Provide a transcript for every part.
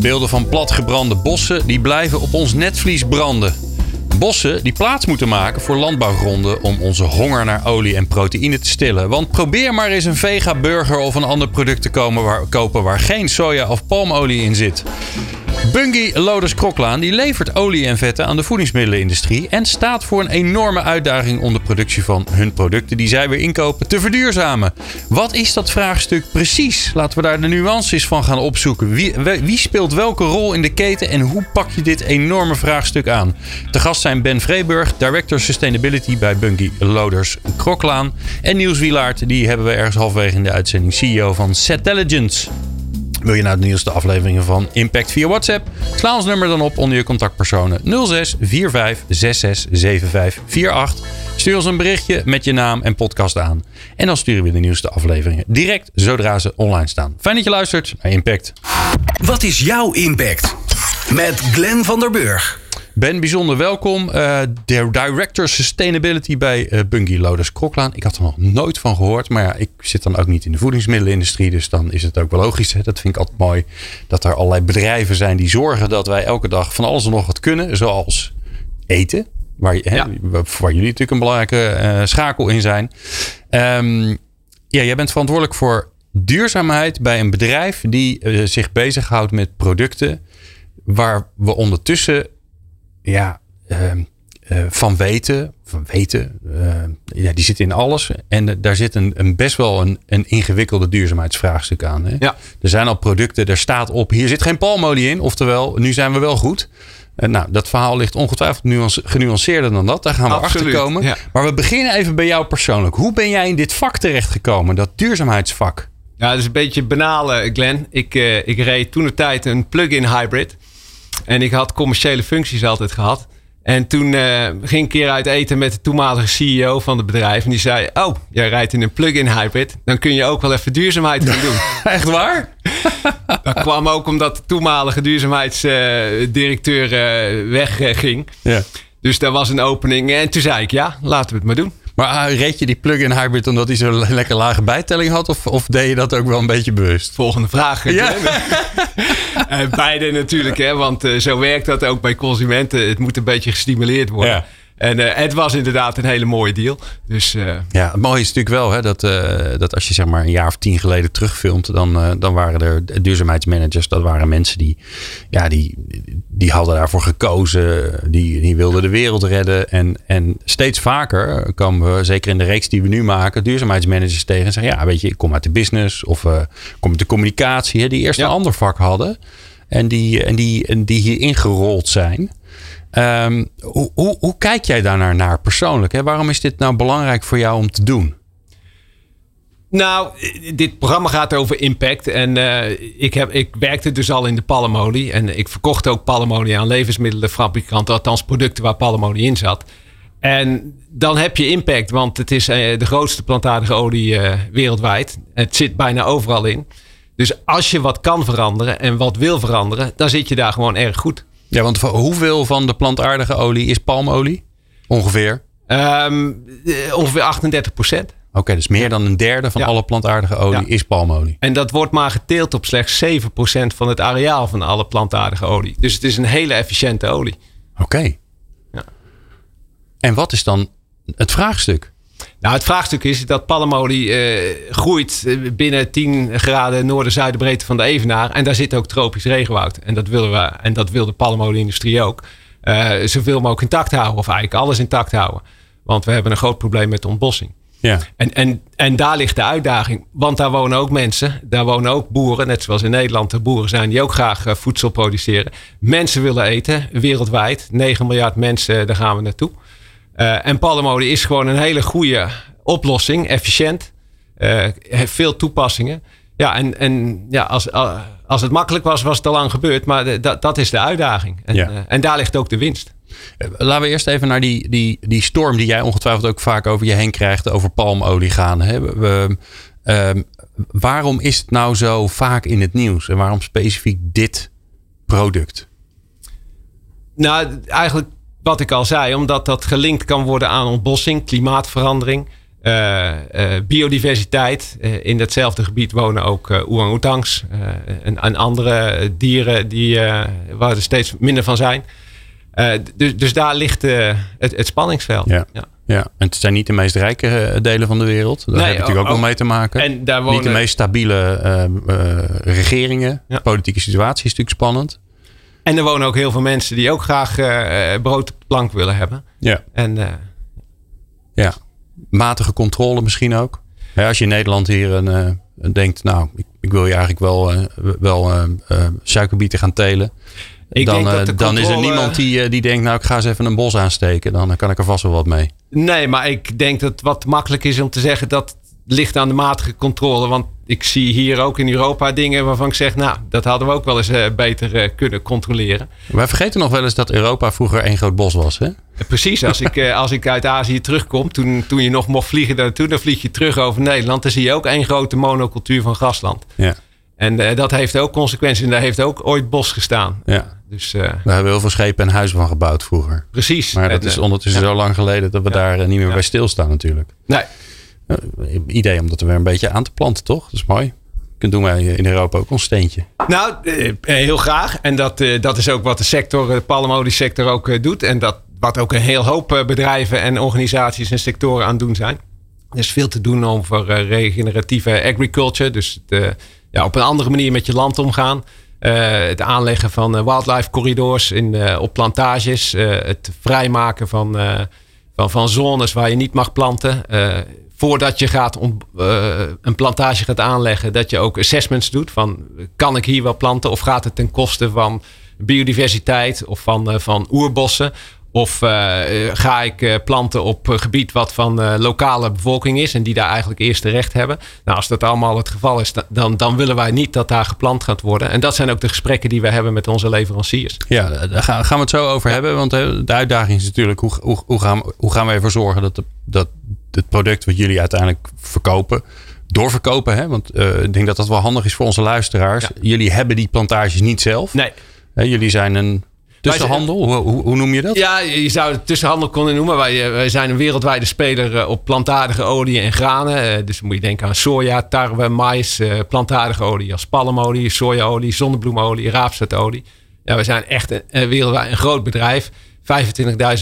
Beelden van platgebrande bossen die blijven op ons netvlies branden. Bossen die plaats moeten maken voor landbouwgronden om onze honger naar olie en proteïne te stillen. Want probeer maar eens een vega-burger of een ander product te komen kopen waar geen soja of palmolie in zit. Bungie Loders Kroklaan die levert olie en vetten aan de voedingsmiddelenindustrie en staat voor een enorme uitdaging om de productie van hun producten die zij weer inkopen te verduurzamen. Wat is dat vraagstuk precies? Laten we daar de nuances van gaan opzoeken. Wie, wie speelt welke rol in de keten en hoe pak je dit enorme vraagstuk aan? Te gast zijn Ben Vreeburg, Director Sustainability bij Bungie Loders Kroklaan en Niels Wielaert, die hebben we ergens halverwege in de uitzending CEO van Setelligence. Wil je nou het nieuwste afleveringen van Impact via WhatsApp? Sla ons nummer dan op onder je contactpersonen 06 45 66 75 48. Stuur ons een berichtje met je naam en podcast aan. En dan sturen we de nieuwste afleveringen direct zodra ze online staan. Fijn dat je luistert naar Impact. Wat is jouw impact? Met Glenn van der Burg. Ben, bijzonder welkom. Uh, Director Sustainability bij uh, Bungie Loders Kroklaan. Ik had er nog nooit van gehoord. Maar ja, ik zit dan ook niet in de voedingsmiddelenindustrie. Dus dan is het ook wel logisch. Hè? Dat vind ik altijd mooi. Dat er allerlei bedrijven zijn die zorgen dat wij elke dag van alles en nog wat kunnen. Zoals eten. Waar, hè, ja. waar jullie natuurlijk een belangrijke uh, schakel in zijn. Um, ja, jij bent verantwoordelijk voor duurzaamheid bij een bedrijf die zich bezighoudt met producten. Waar we ondertussen ja, uh, uh, van weten. Van weten uh, ja, die zit in alles. En daar zit een, een best wel een, een ingewikkelde duurzaamheidsvraagstuk aan. Hè? Ja. Er zijn al producten, er staat op, hier zit geen palmolie in. Oftewel, nu zijn we wel goed. nou, dat verhaal ligt ongetwijfeld nuance, genuanceerder dan dat. Daar gaan we achter komen. Ja. Maar we beginnen even bij jou persoonlijk. Hoe ben jij in dit vak terechtgekomen, dat duurzaamheidsvak? Ja, dat is een beetje banale, Glenn. Ik, uh, ik reed toen de tijd een plug-in hybrid. En ik had commerciële functies altijd gehad. En toen uh, ging ik een keer uit eten met de toenmalige CEO van het bedrijf. En die zei: Oh, jij rijdt in een plug-in hybrid. Dan kun je ook wel even duurzaamheid gaan doen. Echt waar? dat kwam ook omdat de toenmalige duurzaamheidsdirecteur uh, wegging. Ja. Dus daar was een opening. En toen zei ik: Ja, laten we het maar doen. Maar reed je die plug-in hybrid omdat hij zo'n lekker lage bijtelling had? Of, of deed je dat ook wel een beetje bewust? Volgende vraag. Ja. uh, beide natuurlijk, hè, want uh, zo werkt dat ook bij consumenten. Het moet een beetje gestimuleerd worden. En uh, het was inderdaad een hele mooie deal. Dus, ja, het mooie is natuurlijk wel hè, dat, dat als je zeg maar een jaar of tien geleden terugfilmt, dan, dan waren er duurzaamheidsmanagers. Dat waren mensen die, ja, die, die hadden daarvoor gekozen. Die, die wilden de wereld redden. En, en steeds vaker komen we, zeker in de reeks die we nu maken, duurzaamheidsmanagers tegen en zeggen: Ja, weet je, ik kom uit de business of kom uit de communicatie. Hè, die eerst Ja. een ander vak hadden. En die, en die, en die hier ingerold zijn. Ehm, hoe, hoe, kijk jij daarnaar naar persoonlijk? Hè? Waarom is dit nou belangrijk voor jou om te doen? Nou, dit programma gaat over impact. En uh, ik, heb, ik werkte dus al in de palmolie. En ik verkocht ook palmolie aan levensmiddelenfabrikanten. Althans producten waar palmolie in zat. En dan heb je impact. Want het is uh, de grootste plantaardige olie wereldwijd. Het zit bijna overal in. Dus als je wat kan veranderen en wat wil veranderen. Dan zit je daar gewoon erg goed. Ja, want hoeveel van de plantaardige olie is palmolie? Ongeveer? Um, ongeveer 38 procent. Oké, okay, dus meer dan een derde van Ja. alle plantaardige olie Ja. is palmolie. En dat wordt maar geteeld op slechts 7% van het areaal van alle plantaardige olie. Dus het is een hele efficiënte olie. Oké. Ja. En wat is dan het vraagstuk? Nou, het vraagstuk is dat palmolie eh, groeit eh, binnen 10 graden noorden-zuidenbreedte van de Evenaar. En daar zit ook tropisch regenwoud. En dat willen we, en dat wil de palmolieindustrie ook. eh, zoveel mogelijk intact houden, of eigenlijk alles intact houden. Want we hebben een groot probleem met de ontbossing. Ja. En, en, en daar ligt de uitdaging. Want daar wonen ook mensen. Daar wonen ook boeren. Net zoals in Nederland de boeren zijn die ook graag voedsel produceren. Mensen willen eten. Wereldwijd. 9 miljard mensen, daar gaan we naartoe. Uh, en palmolie is gewoon een hele goede oplossing. Efficiënt. Uh, heeft veel toepassingen. Ja, en, en ja, als, als het makkelijk was, was het al lang gebeurd. Maar dat, dat is de uitdaging. En, Ja. en daar ligt ook de winst. Eh, Laten we eerst even naar die, die, die storm die jij ongetwijfeld ook vaak over je heen krijgt over palmolie gaan. Hè? We- we, ehm, waarom is het nou zo vaak in het nieuws? En waarom specifiek dit product? Nou, eigenlijk wat ik al zei, omdat dat gelinkt kan worden aan ontbossing, klimaatverandering, eh, eh, biodiversiteit. Eh, in datzelfde gebied wonen ook orang-oetangs en, en andere dieren die, waar er steeds minder van zijn. Dus, dus daar ligt het, het spanningsveld. Ja. Ja, en het zijn niet de meest rijke delen van de wereld. Daar Nee, heeft het natuurlijk ook ook- wel mee te maken. En daar Niet de meest stabiele regeringen. Ja. De politieke situatie is natuurlijk spannend. En er wonen ook heel veel mensen die ook graag eh, brood plank willen hebben. Ja. En eh, Ja, matige controle misschien ook. Ja, als je in Nederland hier een, denkt, nou, ik, ik wil je eigenlijk wel, wel suikerbieten gaan telen. Ik dan, denk dat de dan is er niemand die, die denkt, nou, ik ga eens even een bos aansteken. Dan kan ik er vast wel wat mee. Nee, maar ik denk dat wat makkelijk is om te zeggen dat ligt aan de matige controle. Want ik zie hier ook in Europa dingen waarvan ik zeg, nou, dat hadden we ook wel eens eh, beter eh, kunnen controleren. Wij vergeten nog wel eens dat Europa vroeger één groot bos was. Hè? Eh, Precies, als ik, als ik uit Azië terugkom, toen, toen je nog mocht vliegen naartoe, dan vlieg je terug over Nederland. Dan zie je ook één grote monocultuur van grasland. Ja, En dat heeft ook consequenties. En daar heeft ook ooit bos gestaan. ja. Dus Daar hebben we heel veel schepen en huizen van gebouwd vroeger. precies. Maar dat En, is ondertussen zo lang geleden dat we daar niet meer bij stilstaan natuurlijk. Nee, idee om dat er weer een beetje aan te planten, toch? Dat is mooi. Dan doen wij in Europa ook ons steentje. Nou, eh, heel graag. En dat, eh, dat is ook wat de sector, de palmoliesector ook eh, doet. En dat wat ook een heel hoop eh, bedrijven en organisaties en sectoren aan het doen zijn. Er is veel te doen over eh, regeneratieve agriculture. Dus eh, ja, op een andere manier met je land omgaan. Eh, het aanleggen van eh, wildlife corridors in, eh, op plantages. eh, het vrijmaken van, eh, van, van zones waar je niet mag planten. Voordat je gaat om, eh, een plantage gaat aanleggen, dat je ook assessments doet van kan ik hier wel planten of gaat het ten koste van biodiversiteit of van, eh, van oerbossen? Of eh, ga ik planten op gebied wat van lokale bevolking is en die daar eigenlijk eerste recht hebben? Nou, als dat allemaal het geval is, dan, dan willen wij niet dat daar geplant gaat worden. En dat zijn ook de gesprekken die we hebben met onze leveranciers. Ja, daar gaan we het zo over hebben. Want de uitdaging is natuurlijk hoe, hoe, hoe, gaan, hoe gaan we ervoor zorgen dat, de, dat het product wat jullie uiteindelijk verkopen, doorverkopen. Hè? Want eh, ik denk dat dat wel handig is voor onze luisteraars. Ja. Jullie hebben die plantages niet zelf. Nee, Hè, jullie zijn een tussenhandel. Hoe, hoe, hoe noem je dat? Ja, je zou het tussenhandel kunnen noemen. Wij, eh, wij zijn een wereldwijde speler eh, op plantaardige olie en granen. Dus moet je denken aan soja, tarwe, mais, eh, plantaardige olie als palmolie, sojaolie, zonnebloemolie, raapzaadolie. Ja, we zijn echt een, een wereldwijd een groot bedrijf.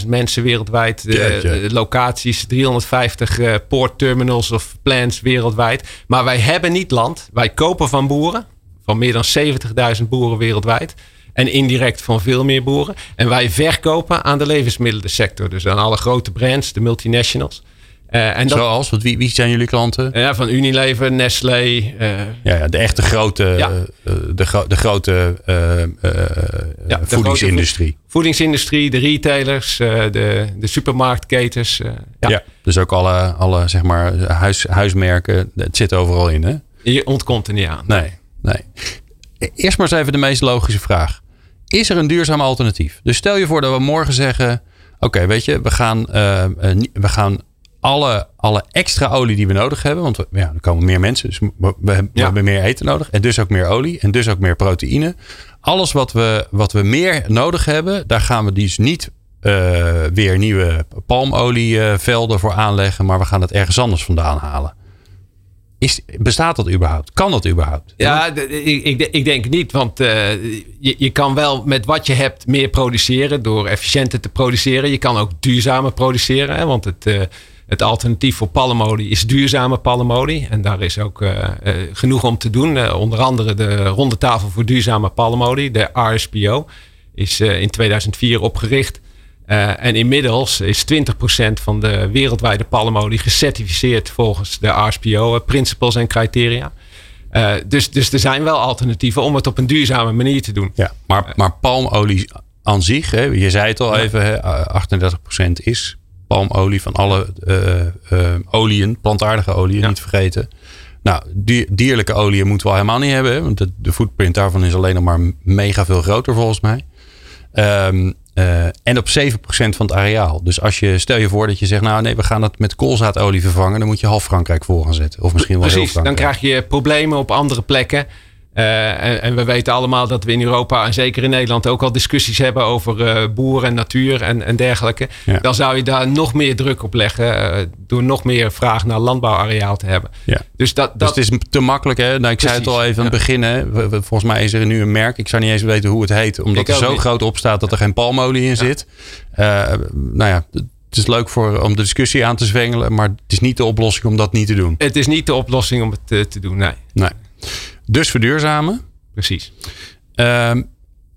25.000 mensen wereldwijd, eh, eh, locaties, 350 eh poortterminals of plants wereldwijd. Maar wij hebben niet land. Wij kopen van boeren, van meer dan 70.000 boeren wereldwijd. En indirect van veel meer boeren. En wij verkopen aan de levensmiddelensector. Dus aan alle grote brands, de multinationals. En dat, Zoals, wie, wie zijn jullie klanten? van Unilever, Nestlé. Ja, ja, de echte grote, Ja. de, gro- de grote voedingsindustrie. Voedingsindustrie, de retailers, eh, de, de supermarktketens. eh, ja. Ja. dus ook alle, alle zeg maar, huis, huismerken. Het zit overal in, hè? Je ontkomt er niet aan. Nee, nee. Eerst maar eens even de meest logische vraag. Is er een duurzaam alternatief? Dus stel je voor dat we morgen zeggen... Oké, weet je, we gaan, eh, we gaan alle, alle extra olie die we nodig hebben... want we, ja, er komen meer mensen, dus we, we, we Ja. hebben meer eten nodig... en dus ook meer olie en dus ook meer proteïne. Alles wat we, wat we meer nodig hebben... daar gaan we dus niet eh, weer nieuwe palmolievelden voor aanleggen... maar we gaan het ergens anders vandaan halen. Is, bestaat dat überhaupt? Kan dat überhaupt? Ja, ik, ik denk niet, want eh, je, je kan wel met wat je hebt meer produceren door efficiënter te produceren. Je kan ook duurzamer produceren, hè, want het, eh, het alternatief voor palmolie is duurzame palmolie. En daar is ook eh, eh, genoeg om te doen. Eh, onder andere de Ronde Tafel voor Duurzame Palmolie, de RSPO, is in 2004 opgericht. En inmiddels is 20% van de wereldwijde palmolie gecertificeerd volgens de RSPO principles en criteria. Dus, dus er zijn wel alternatieven om het op een duurzame manier te doen. Ja, maar, maar palmolie aan zich, hè, je zei het al Ja. even, hè, 38% is palmolie van alle eh eh oliën, plantaardige oliën, Ja. niet vergeten. Nou, dierlijke olie moeten we al helemaal niet hebben. Want de, de footprint daarvan is alleen nog maar mega veel groter volgens mij. Um, uh, en op 7% van het areaal. Dus als je, stel je voor dat je zegt, nou nee, we gaan dat met koolzaadolie vervangen. Dan moet je half Frankrijk voor gaan zetten. Of misschien wel Precies, heel dan krijg je problemen op andere plekken. Uh, en, en, we weten allemaal dat we in Europa en zeker in Nederland ook al discussies hebben over uh, boeren en natuur en, en dergelijke. Ja. Dan zou je daar nog meer druk op leggen uh, door nog meer vraag naar landbouwareaal te hebben. Ja. Dus, dat, dat, dus het is te makkelijk. Hè? Nou, ik Precies, zei het al even aan het begin. Hè? Volgens mij is er nu een merk. Ik zou niet eens weten hoe het heet. Omdat er zo niet. groot op staat dat er geen palmolie in zit. nou ja, het is leuk voor, om de discussie aan te zwengelen. Maar het is niet de oplossing om dat niet te doen. Het is niet de oplossing om het te, te doen, nee. Nee. Dus verduurzamen. Precies. Um,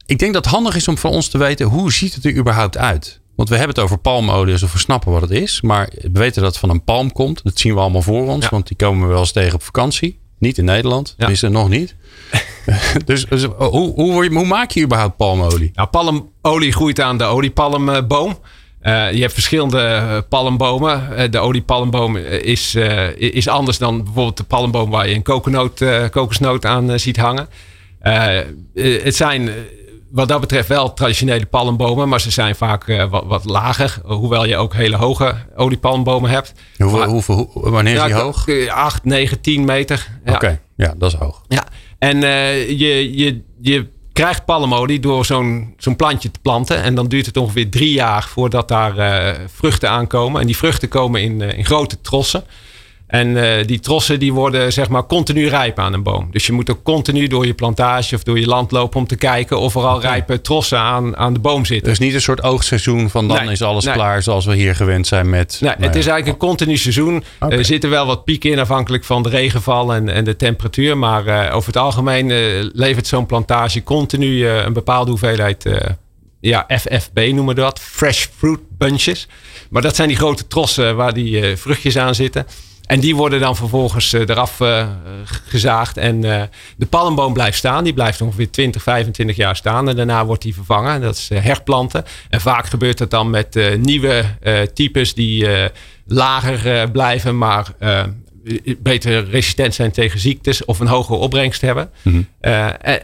ik denk dat het handig is om van ons te weten hoe ziet het er überhaupt uit. Want we hebben het over palmolie alsof we snappen wat het is. Maar we weten dat het van een palm komt. Dat zien we allemaal voor ons. Ja. Want die komen we wel eens tegen op vakantie. Niet in Nederland. Ja. Tenminste nog niet. dus, dus hoe, hoe, hoe, maak je überhaupt palmolie? Nou, palmolie groeit aan de oliepalmboom. Uh, je hebt verschillende palmbomen. Uh, de oliepalmboom is, uh, is anders dan bijvoorbeeld de palmboom waar je een kokosnoot, kokosnoot aan ziet hangen. het zijn wat dat betreft wel traditionele palmbomen, maar ze zijn vaak wat, wat, lager. Hoewel je ook hele hoge oliepalmbomen hebt. Hoeveel, maar, hoeveel, wanneer is die hoog? 8, 9, 10 meter. Ja. Oké, ja, dat is hoog. Ja, en je, je, je krijgt palmolie door zo'n zo'n plantje te planten. En dan duurt het ongeveer drie jaar voordat daar uh, vruchten aankomen. En die vruchten komen in, uh, in grote trossen. En uh, die trossen die worden zeg maar continu rijp aan een boom. Dus je moet ook continu door je plantage of door je land lopen om te kijken of er al rijpe trossen aan, aan de boom zitten. Dus niet een soort oogseizoen van dan nee, is alles nee. klaar zoals we hier gewend zijn met. Nee, het is eigenlijk een continu seizoen. Okay. Er zitten wel wat pieken in afhankelijk van de regenval en, en de temperatuur. Maar uh, over het algemeen uh, levert zo'n plantage continu een bepaalde hoeveelheid. ja, FFB noemen we dat. Fresh fruit bunches. Maar dat zijn die grote trossen waar die vruchtjes aan zitten. En die worden dan vervolgens uh, eraf uh, gezaagd. En uh, de palmboom blijft staan. Die blijft ongeveer 20, 25 jaar staan. En daarna wordt die vervangen. Dat is herplanten. En vaak gebeurt dat dan met nieuwe types die lager blijven. Maar beter resistent zijn tegen ziektes. Of een hogere opbrengst hebben. Mm -hmm.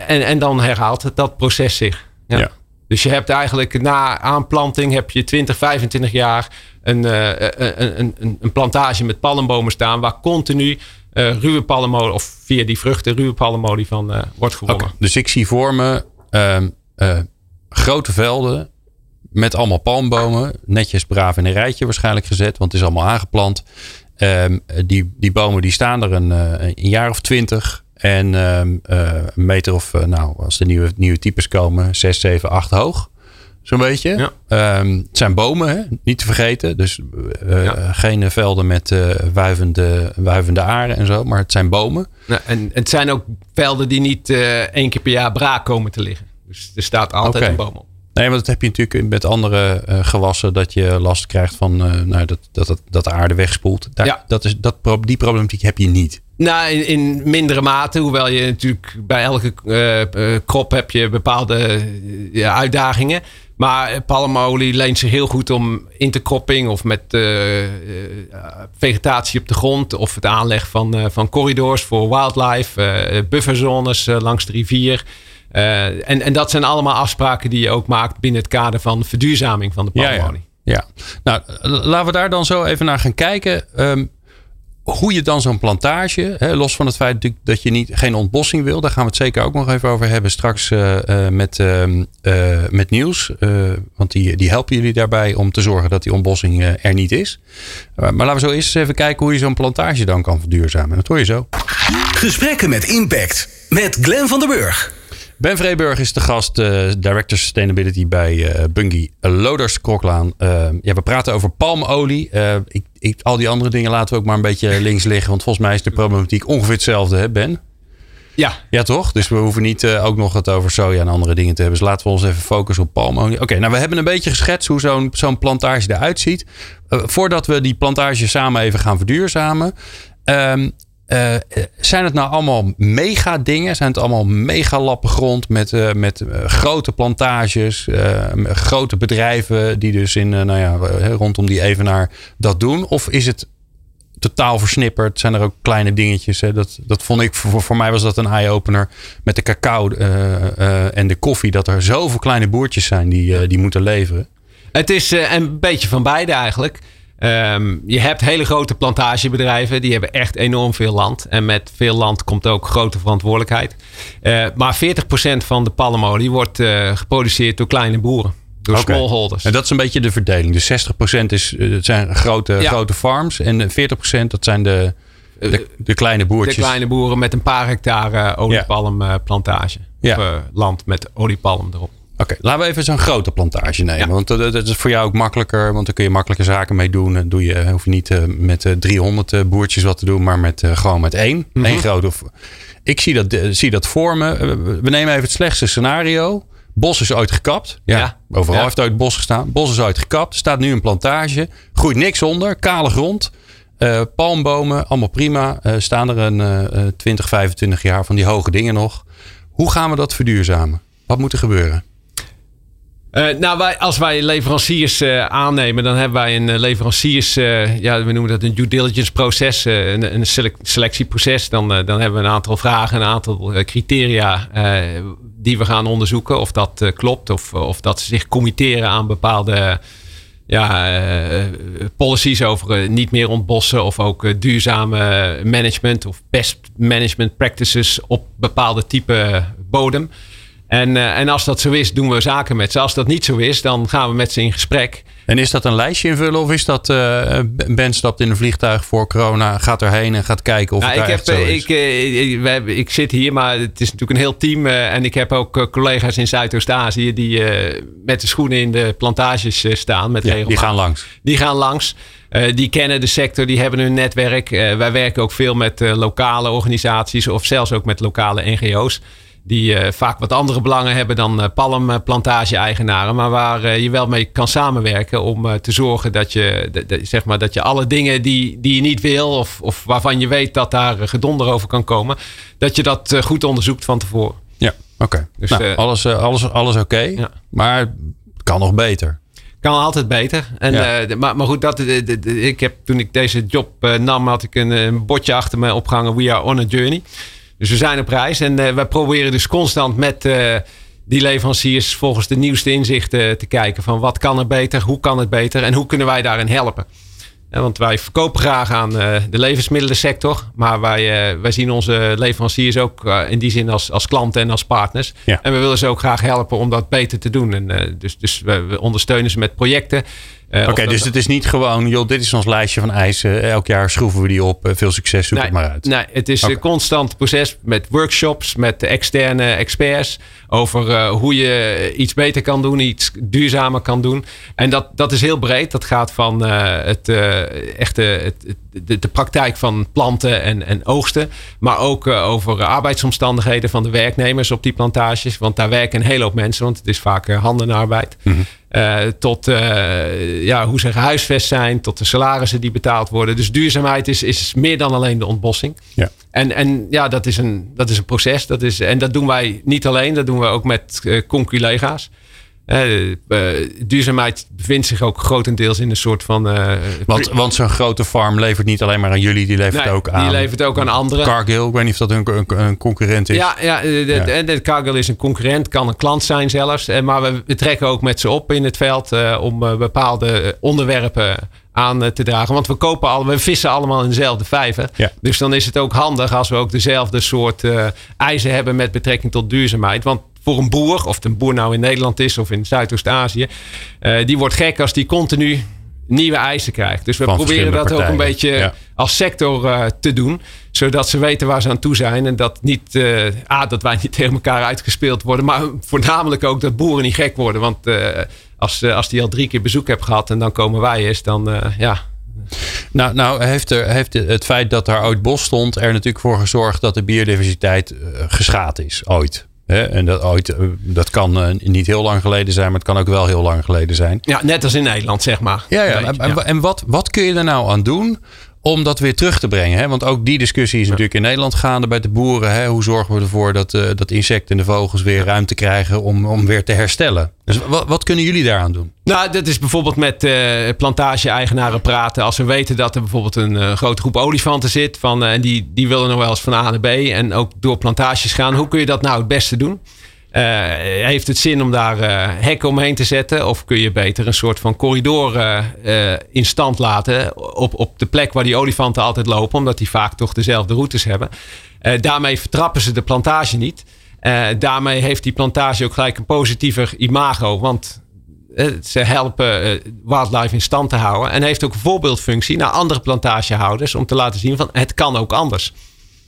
en, en dan herhaalt dat proces zich. Ja. ja. Dus je hebt eigenlijk na aanplanting heb je 20, 25 jaar een, uh, een, een, een, plantage met palmbomen staan waar continu uh, ruwe palmolie of via die vruchten ruwe palmolie van wordt gewonnen. Dus ik zie voor me grote velden met allemaal palmbomen, netjes braaf in een rijtje waarschijnlijk gezet, want het is allemaal aangeplant. Um, die, die bomen die staan er een, een jaar of twintig. En um, uh, een meter of, uh, nou, als de nieuwe, nieuwe types komen, 6, 7, 8 hoog. Zo'n beetje. Ja. Um, het zijn bomen, hè? niet te vergeten. Dus uh, ja. geen velden met wuivende, wuivende aren en zo. Maar het zijn bomen. Nou, en het zijn ook velden die niet één keer per jaar braak komen te liggen. Dus er staat altijd okay. een boom op. Nee, want dat heb je natuurlijk met andere uh, gewassen dat je last krijgt van uh, nou, dat, dat, dat, dat de aarde wegspoelt. Daar, ja. dat is, dat, die problematiek heb je niet. Nou, in, in mindere mate. Hoewel je natuurlijk bij elke uh, krop heb je bepaalde uitdagingen. Maar palmolie leent zich heel goed om interkropping of met vegetatie op de grond. Of het aanleg van, van corridors voor wildlife, bufferzones langs de rivier. Uh, en, en dat zijn allemaal afspraken die je ook maakt binnen het kader van verduurzaming van de palmolie. Ja, ja. ja. nou laten we daar dan zo even naar gaan kijken. Um, hoe je dan zo'n plantage, hè, los van het feit dat je niet, geen ontbossing wil, daar gaan we het zeker ook nog even over hebben straks uh, uh, met, uh, met nieuws. want die, die helpen jullie daarbij om te zorgen dat die ontbossing er niet is. maar laten we zo eerst eens even kijken hoe je zo'n plantage dan kan verduurzamen. Dat hoor je zo. Gesprekken met impact met Glenn van der Burg. Ben Vreeburg is de gast, uh, Director Sustainability bij uh, Bungie Loders Kroklaan. Uh, ja, we praten over palmolie. Ik, ik, al die andere dingen laten we ook maar een beetje links liggen. Want volgens mij is de problematiek ongeveer hetzelfde, hè Ben? Ja. Ja, toch? Dus we hoeven niet ook nog het over soja en andere dingen te hebben. Dus laten we ons even focussen op palmolie. Oké, nou we hebben een beetje geschetst hoe zo'n zo'n plantage eruit ziet. voordat we die plantage samen even gaan verduurzamen. Um, uh, zijn het nou allemaal mega dingen? Zijn het allemaal mega lappen grond met, uh, met grote plantages, grote bedrijven die dus in, nou ja, rondom die evenaar dat doen? Of is het totaal versnipperd. Zijn er ook kleine dingetjes. Hè? Dat, dat vond ik, voor, voor mij was dat een eye-opener. Met de cacao en de koffie. Dat er zoveel kleine boertjes zijn die, die moeten leveren. Het is een beetje van beide eigenlijk. Um, je hebt hele grote plantagebedrijven, die hebben echt enorm veel land. En met veel land komt ook grote verantwoordelijkheid. Uh, maar 40% van de palmolie wordt uh, geproduceerd door kleine boeren. Door okay. smallholders. En dat is een beetje de verdeling. Dus 60% is, het zijn grote, ja. grote farms. En 40% dat zijn de, de, de, kleine boertjes. De kleine boeren met een paar hectare oliepalmplantage. Ja. Of uh, land met oliepalm erop. Oké, laten we even zo'n grote plantage nemen. Want dat, dat, is voor jou ook makkelijker. Want dan kun je makkelijker zaken mee doen. Dan doe je, hoef je niet uh, met uh, 300 boertjes wat te doen. Maar met, gewoon met één. Mm -hmm. Eén grote. Ik zie dat, zie dat voor me. We nemen even het slechtste scenario. Bos is ooit gekapt. Ja, ja. Overal ja. heeft ooit bos gestaan. Bos is ooit gekapt. Er staat nu een plantage. Groeit niks onder. Kale grond. Palmbomen, allemaal prima. Staan er een uh, 20, 25 jaar van die hoge dingen nog. Hoe gaan we dat verduurzamen? Wat moet er gebeuren? Uh, nou, wij, als wij leveranciers uh, aannemen, dan hebben wij een leveranciers, uh, ja, we noemen dat een due diligence proces, een, een selectieproces. Dan, dan hebben we een aantal vragen, een aantal criteria die we gaan onderzoeken of dat klopt, of, of dat ze zich committeren aan bepaalde ja, policies over niet meer ontbossen of ook duurzame management of best management practices op bepaalde type bodem. En, uh, en als dat zo is, doen we zaken met ze. Als dat niet zo is, dan gaan we met ze in gesprek. En is dat een lijstje invullen of is dat uh, Ben stapt in een vliegtuig voor corona, gaat erheen en gaat kijken of nou, het ik heb, zo is? Ik, ik, ik, zit hier, maar het is natuurlijk een heel team. en ik heb ook collega's in Zuidoost-Azië die met de schoenen in de plantages staan. Met ja, die gaan langs. Die gaan langs. die kennen de sector, die hebben hun netwerk. wij werken ook veel met lokale organisaties of zelfs ook met lokale NGO's die uh, vaak wat andere belangen hebben dan uh, palmplantage-eigenaren, maar waar uh, je wel mee kan samenwerken om te zorgen dat je, de, de, zeg maar, dat je alle dingen die, die je niet wil of, of waarvan je weet dat daar gedonder over kan komen, dat je dat goed onderzoekt van tevoren. Ja, oké. Dus, nou, alles alles, alles oké, ja. maar het kan nog beter. Kan altijd beter. En, ja. maar, maar goed, dat, ik heb, toen ik deze job nam, had ik een, een bordje achter me opgehangen. We are on a journey. Dus we zijn op reis en uh, wij proberen dus constant met uh, die leveranciers volgens de nieuwste inzichten te kijken van wat kan er beter, hoe kan het beter en hoe kunnen wij daarin helpen. En want wij verkopen graag aan de levensmiddelensector, maar wij, wij zien onze leveranciers ook in die zin als, als klanten en als partners. Ja. En we willen ze ook graag helpen om dat beter te doen. En, dus dus we, we ondersteunen ze met projecten. Uh, Oké, dus het is niet gewoon, joh, dit is ons lijstje van eisen. Elk jaar schroeven we die op. Veel succes, zoek nee, het maar uit. Nee, het is een constant proces met workshops, met externe experts. Over uh, hoe je iets beter kan doen, iets duurzamer kan doen. En dat, dat is heel breed. Dat gaat van uh, het, echte, het, de, de, praktijk van planten en, en oogsten. Maar ook over arbeidsomstandigheden van de werknemers op die plantages. Want daar werken een hele hoop mensen, want het is vaak handenarbeid. Mm -hmm. Uh, tot uh, ja, hoe ze gehuisvest zijn, tot de salarissen die betaald worden. Dus duurzaamheid is, is meer dan alleen de ontbossing. Ja. En, en ja, dat is een, dat is een proces. Dat is, en dat doen wij niet alleen, dat doen we ook met conculega's. Uh, duurzaamheid bevindt zich ook grotendeels in een soort van. Uh, want want zo'n grote farm levert niet alleen maar aan jullie, die levert nee, ook aan. Die levert ook aan anderen. Cargill, ik weet niet of dat een, een, een concurrent is. Ja, ja, de, ja. De, Cargill is een concurrent, kan een klant zijn zelfs. Maar we, we trekken ook met ze op in het veld om bepaalde onderwerpen aan te dragen. Want we kopen al, we vissen allemaal in dezelfde vijver. Ja. Dus dan is het ook handig als we ook dezelfde soort eisen hebben met betrekking tot duurzaamheid. Want voor een boer, of het een boer nou in Nederland is of in Zuidoost-Azië, uh, die wordt gek als die continu nieuwe eisen krijgt. Dus we Van proberen dat partijen. ook een beetje ja. als sector uh, te doen. Zodat ze weten waar ze aan toe zijn. En dat, niet, uh, ah, dat wij niet tegen elkaar uitgespeeld worden. Maar voornamelijk ook dat boeren niet gek worden. Want als, als die al drie keer bezoek hebben gehad en dan komen wij eens, dan ja, nou, nou heeft, er, heeft het feit dat daar ooit bos stond er natuurlijk voor gezorgd dat de biodiversiteit geschaad is, ooit. En dat, ooit, eh, dat kan uh, niet heel lang geleden zijn, maar het kan ook wel heel lang geleden zijn. Ja, net als in Nederland, zeg maar. Ja, ja. En, en wat, wat kun je er nou aan doen om dat weer terug te brengen. Hè? Want ook die discussie is natuurlijk in Nederland gaande bij de boeren. Hè? Hoe zorgen we ervoor dat, uh, dat insecten en de vogels weer ruimte krijgen om, om weer te herstellen? Dus wat, wat kunnen jullie daaraan doen? Nou, dat is bijvoorbeeld met uh, plantage-eigenaren praten. Als we weten dat er bijvoorbeeld een uh, grote groep olifanten zit. Van, en die, die willen nog wel eens van A naar B. En ook door plantages gaan. Hoe kun je dat nou het beste doen? Uh, heeft het zin om daar uh, hekken omheen te zetten? Of kun je beter een soort van corridor uh, in stand laten op, op de plek waar die olifanten altijd lopen, omdat die vaak toch dezelfde routes hebben? daarmee vertrappen ze de plantage niet. daarmee heeft die plantage ook gelijk een positiever imago, want ze helpen wildlife in stand te houden. En heeft ook een voorbeeldfunctie naar andere plantagehouders om te laten zien van het kan ook anders.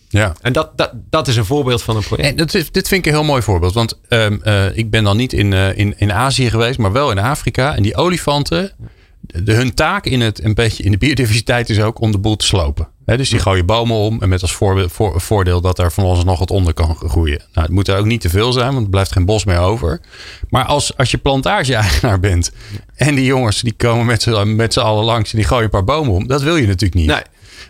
Ja. En dat, dat, dat is een voorbeeld van een project. En dat is, dit vind ik een heel mooi voorbeeld. Want um, uh, ik ben dan niet in, uh, in, in Azië geweest, maar wel in Afrika. En die olifanten, de, hun taak in, het, een beetje in de biodiversiteit is ook om de boel te slopen. He, dus die gooien bomen om. En met als voor, voor, voordeel dat er van ons nog wat onder kan groeien. Nou, het moet er ook niet te veel zijn, want er blijft geen bos meer over. Maar als, als je plantage-eigenaar bent. En die jongens die komen met z'n, met z'n allen langs. En die gooien een paar bomen om. Dat wil je natuurlijk niet. Nee.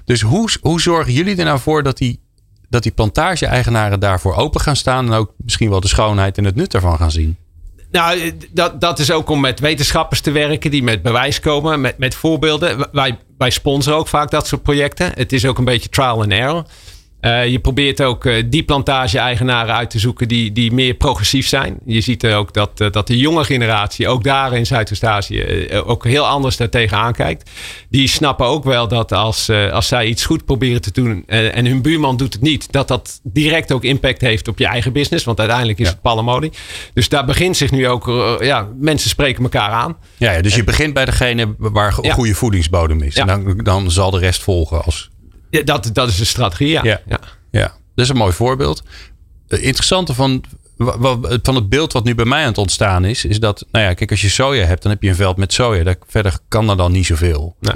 Dus hoe, hoe zorgen jullie er nou voor dat die dat die plantage-eigenaren daarvoor open gaan staan en ook misschien wel de schoonheid en het nut ervan gaan zien? Nou, dat, dat is ook om met wetenschappers te werken die met bewijs komen, met, met voorbeelden. Wij, wij sponsoren ook vaak dat soort projecten. Het is ook een beetje trial and error. Uh, je probeert ook uh, die plantage-eigenaren uit te zoeken die, die meer progressief zijn. Je ziet ook dat, uh, dat de jonge generatie, ook daar in Zuidoost-Azië, ook heel anders daartegen aankijkt. Die snappen ook wel dat als, als zij iets goed proberen te doen en hun buurman doet het niet, dat dat direct ook impact heeft op je eigen business. Want uiteindelijk is ja. het pallemodie. Dus daar begint zich nu ook, ja, mensen spreken elkaar aan. Ja, ja dus je begint bij degene waar ja. goede voedingsbodem is. En dan, dan zal de rest volgen als ja, dat, dat is de strategie, ja. ja. ja. dat is een mooi voorbeeld. Het interessante van, van het beeld wat nu bij mij aan het ontstaan is, is dat, nou ja, kijk, als je soja hebt, dan heb je een veld met soja. Daar, verder kan er dan niet zoveel. Nee.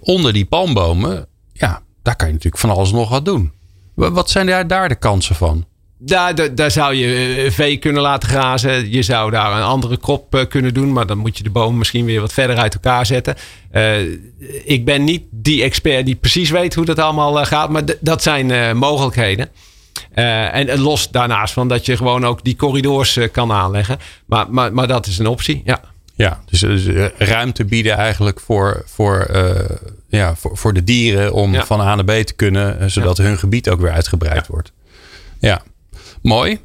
Onder die palmbomen, ja, daar kan je natuurlijk van alles nog wat doen. Wat zijn daar, daar de kansen van? Daar, daar, zou je eh, vee kunnen laten grazen. Je zou daar een andere krop eh, kunnen doen. Maar dan moet je de bomen misschien weer wat verder uit elkaar zetten. Uh, ik ben niet die expert die precies weet hoe dat allemaal gaat. Maar dat zijn uh, mogelijkheden. Uh, en, los daarnaast van dat je gewoon ook die corridors kan aanleggen. Maar, maar, maar dat is een optie, ja. Ja, dus, dus ruimte bieden eigenlijk voor, voor, ja, voor, voor de dieren om van A naar B te kunnen. Zodat hun gebied ook weer uitgebreid wordt. Ja. Mooi.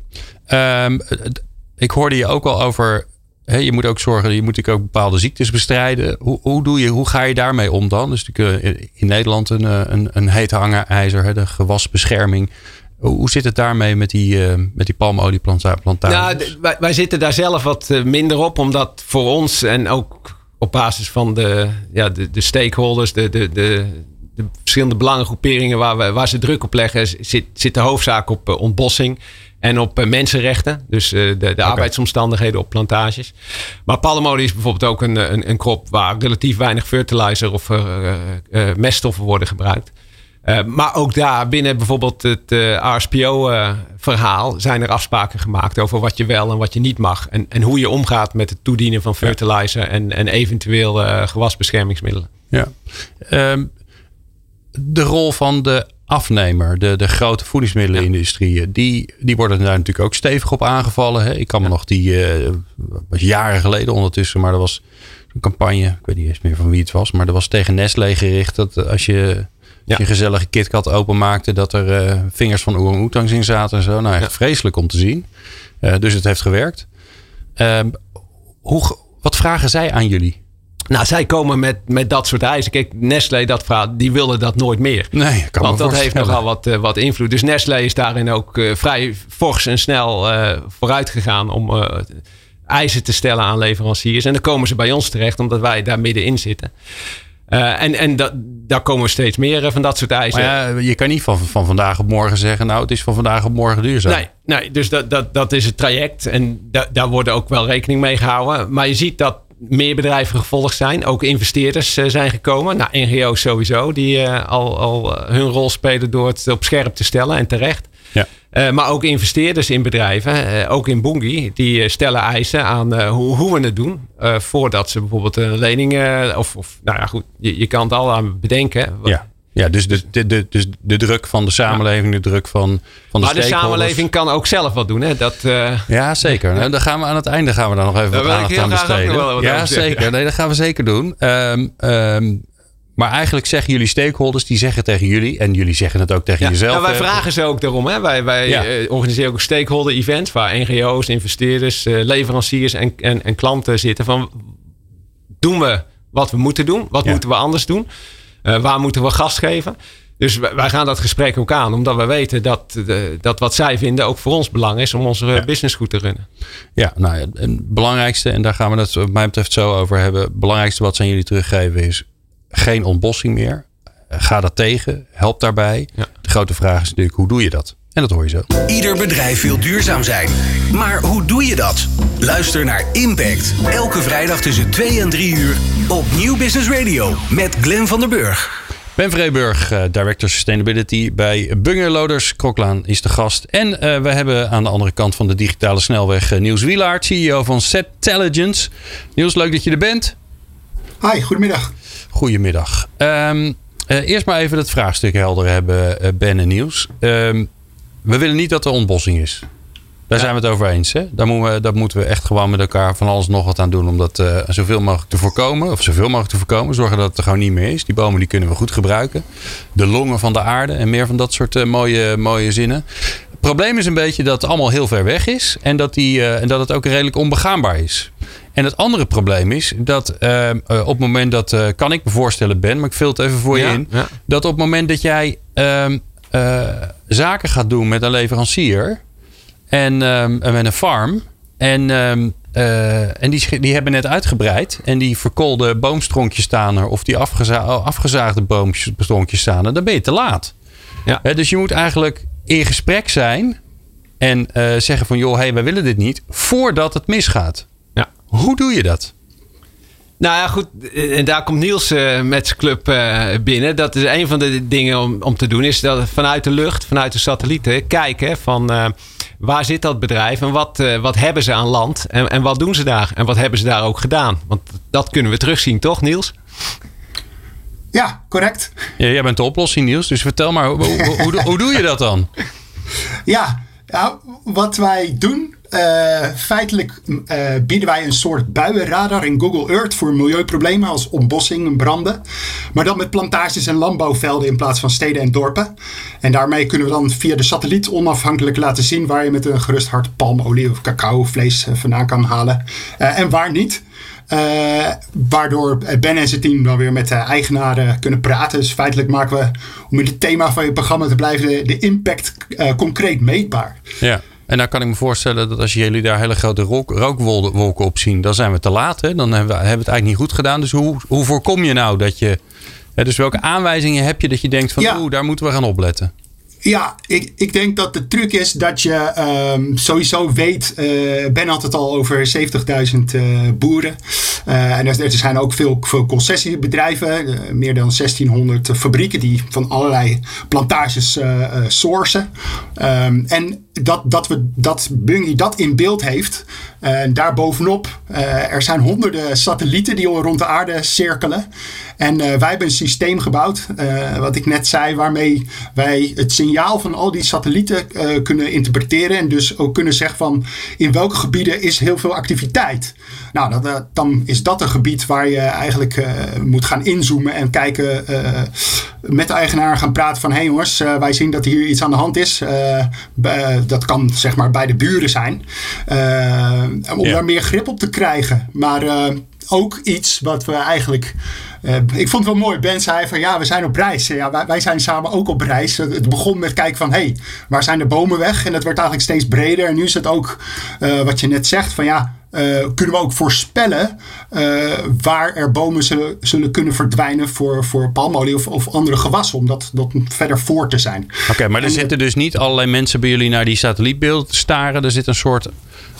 Um, ik hoorde je ook al over. Je moet ook zorgen, je moet ook bepaalde ziektes bestrijden. Hoe, hoe, doe je, hoe ga je daarmee om dan? Dus in Nederland een, eh, een, een heet hangijzer, de gewasbescherming. Hoe zit het daarmee met die, uh, met die palmolieplantages? Nou, wij, zitten daar zelf wat eh, minder op, omdat voor ons en ook op basis van de, ja, de, de stakeholders, de, de, de, de verschillende belangengroeperingen waar, we, waar ze druk op leggen, zit, zit de hoofdzaak op ontbossing. En op uh, mensenrechten. Dus uh, de, de okay. arbeidsomstandigheden op plantages. Maar palmolie is bijvoorbeeld ook een, een, een, krop waar relatief weinig fertilizer of uh, meststoffen worden gebruikt. maar ook daar binnen bijvoorbeeld het RSPO-verhaal zijn er afspraken gemaakt over wat je wel en wat je niet mag. En, en hoe je omgaat met het toedienen van fertilizer ja. en, en eventueel gewasbeschermingsmiddelen. Ja. Um, de rol van de afnemer, de, de grote voedingsmiddelenindustrie, die, die worden daar natuurlijk ook stevig op aangevallen. Hè? Ik kan me nog die, uh, was jaren geleden ondertussen, maar er was een campagne, ik weet niet eens meer van wie het was, maar er was tegen Nestlé gericht dat als je ja. je gezellige KitKat openmaakte, dat er uh, vingers van orang-oetangs in zaten en zo. Nou, echt vreselijk om te zien. Uh, dus het heeft gewerkt. Ehm, hoe, wat vragen zij aan jullie? Nou, zij komen met, met dat soort eisen. Kijk, Nestlé, dat verhaal, die willen dat nooit meer. Nee, kan Want dat heeft nogal wat, uh, wat invloed. Dus Nestlé is daarin ook uh, vrij fors en snel uh, vooruit gegaan om eisen te stellen aan leveranciers. En dan komen ze bij ons terecht, omdat wij daar middenin zitten. en en dat, daar komen steeds meer van dat soort eisen. Maar ja, je kan niet van, van vandaag op morgen zeggen, nou, het is van vandaag op morgen duurzaam. Nee, nee dus dat, dat, dat is het traject. En da, daar worden ook wel rekening mee gehouden. Maar je ziet dat meer bedrijven gevolgd zijn. Ook investeerders uh, zijn gekomen. Nou, NGO's sowieso, die uh, al, al uh, hun rol spelen door het op scherp te stellen en terecht. Ja. maar ook investeerders in bedrijven, ook in Bungie, die stellen eisen aan hoe, hoe, we het doen. voordat ze bijvoorbeeld een lening, of, of nou ja goed, je, je kan het al aan bedenken. Ja. Ja, dus de, de, de, dus de druk van de samenleving, de druk van, van de Maar de samenleving kan ook zelf wat doen, hè? Dat, uh... Ja, zeker. Nou, dan gaan we aan het einde gaan we dan nog even wat aandacht aan besteden. Ja, zeker. Nee, dat gaan we zeker doen. Um, um, maar eigenlijk zeggen jullie stakeholders, die zeggen tegen jullie, en jullie zeggen het ook tegen jezelf. Nou, wij vragen ze ook daarom. Hè? Wij, wij ja. uh, organiseren ook stakeholder events waar NGO's, investeerders, uh, leveranciers en, en, en, klanten zitten. Van doen we wat we moeten doen? Wat ja. moeten we anders doen? Uh, waar moeten we gas geven? Dus wij gaan dat gesprek ook aan, omdat we weten dat, de, dat wat zij vinden ook voor ons belang is om onze ja. business goed te runnen. Ja, nou ja, het belangrijkste, en daar gaan we het wat mij betreft zo over hebben. Het belangrijkste wat ze aan jullie teruggeven is geen ontbossing meer. Ga dat tegen, help daarbij. Ja. De grote vraag is natuurlijk, hoe doe je dat? En dat hoor je zo. Ieder bedrijf wil duurzaam zijn. Maar hoe doe je dat? Luister naar Impact. Elke vrijdag tussen 2 en 3 uur op Nieuw Business Radio met Glenn van der Burg. Ben Vreeburg, uh, Director Sustainability bij Bungerloders. Kroklaan is de gast. En uh, we hebben aan de andere kant van de digitale snelweg uh, Niels Wielaert, CEO van Setelligence. Niels, leuk dat je er bent. Hi, goedemiddag. Goedemiddag. Um, eerst maar even het vraagstuk helder hebben, Ben en Niels. Um, we willen niet dat er ontbossing is. Daar zijn we het over eens. Hè? Daar, moeten we, moeten we echt gewoon met elkaar van alles nog wat aan doen. Om dat uh, zoveel mogelijk te voorkomen. Of zoveel mogelijk te voorkomen. Zorgen dat het er gewoon niet meer is. Die bomen die kunnen we goed gebruiken. De longen van de aarde. En meer van dat soort uh, mooie, mooie zinnen. Het probleem is een beetje dat het allemaal heel ver weg is. En dat, die, uh, en dat het ook redelijk onbegaanbaar is. En het andere probleem is dat op het moment dat, kan ik me voorstellen Ben, maar ik vul het even voor ja, je in. Ja. Dat op het moment dat jij ehm, uh, zaken gaat doen met een leverancier en um, met een farm. En, um, uh, en die, die hebben net uitgebreid. En die verkoolde boomstronkjes staan er. Of die afgeza afgezaagde boomstronkjes staan er. Dan ben je te laat. Ja. He, dus je moet eigenlijk in gesprek zijn. En uh, zeggen van joh, hey, wij willen dit niet. Voordat het misgaat. Ja. Hoe doe je dat? Nou ja, goed. En daar komt Niels uh, met zijn club uh, binnen. Dat is een van de dingen om, om te doen. Is dat vanuit de lucht, vanuit de satellieten, kijken van uh, waar zit dat bedrijf en wat, wat hebben ze aan land en, en wat doen ze daar en wat hebben ze daar ook gedaan. Want dat kunnen we terugzien, toch Niels? Ja, correct. Ja, jij bent de oplossing, Niels. Dus vertel maar, hoe, hoe, hoe, hoe doe je dat dan? Ja, nou, wat wij doen uh, feitelijk uh, bieden wij een soort buienradar in Google Earth voor milieuproblemen als ontbossing en branden. Maar dan met plantages en landbouwvelden in plaats van steden en dorpen. En daarmee kunnen we dan via de satelliet onafhankelijk laten zien waar je met een gerust hart palmolie of cacao vlees uh, vandaan kan halen. en waar niet. Waardoor Ben en zijn team dan weer met de eigenaren kunnen praten. Dus feitelijk maken we, om in het thema van je programma te blijven, de, impact concreet meetbaar. Ja. En dan kan ik me voorstellen dat als jullie daar hele grote rook, rookwolken op zien, dan zijn we te laat. Hè? Dan hebben we, hebben het eigenlijk niet goed gedaan. Dus hoe, hoe voorkom je nou dat je. Hè, dus welke aanwijzingen heb je dat je denkt van ja. oeh, daar moeten we gaan opletten? Ja, ik, ik denk dat de truc is dat je um, sowieso weet. Uh, ben had het al over 70.000 uh, boeren. Uh, en er, er, zijn ook veel, veel concessiebedrijven. meer dan 1600 fabrieken die van allerlei plantages sourcen. Um, en dat, dat, we, dat Bungie dat in beeld heeft. En daarbovenop, er zijn honderden satellieten die rond de aarde cirkelen. En wij hebben een systeem gebouwd, wat ik net zei, waarmee wij het signaal van al die satellieten uh, kunnen interpreteren. En dus ook kunnen zeggen van in welke gebieden is heel veel activiteit. Nou, dat, uh, dan is dat een gebied waar je eigenlijk uh, moet gaan inzoomen en kijken met de eigenaar gaan praten van hé hey jongens, wij zien dat hier iets aan de hand is. dat kan zeg maar bij de buren zijn. om ja. daar meer grip op te krijgen. Maar ook iets wat we eigenlijk uh, ik vond het wel mooi. Ben zei van ja, we zijn op reis. Ja, wij, wij zijn samen ook op reis. Het begon met kijken van hé, hey, waar zijn de bomen weg? En dat werd eigenlijk steeds breder. En nu is het ook uh, wat je net zegt van ja, kunnen we ook voorspellen uh, waar er bomen zullen, zullen kunnen verdwijnen voor, voor palmolie of, of andere gewassen, om dat, dat verder voor te zijn. Oké, okay, maar er en, zitten dus niet allerlei mensen bij jullie naar die satellietbeeld staren. Er zit een soort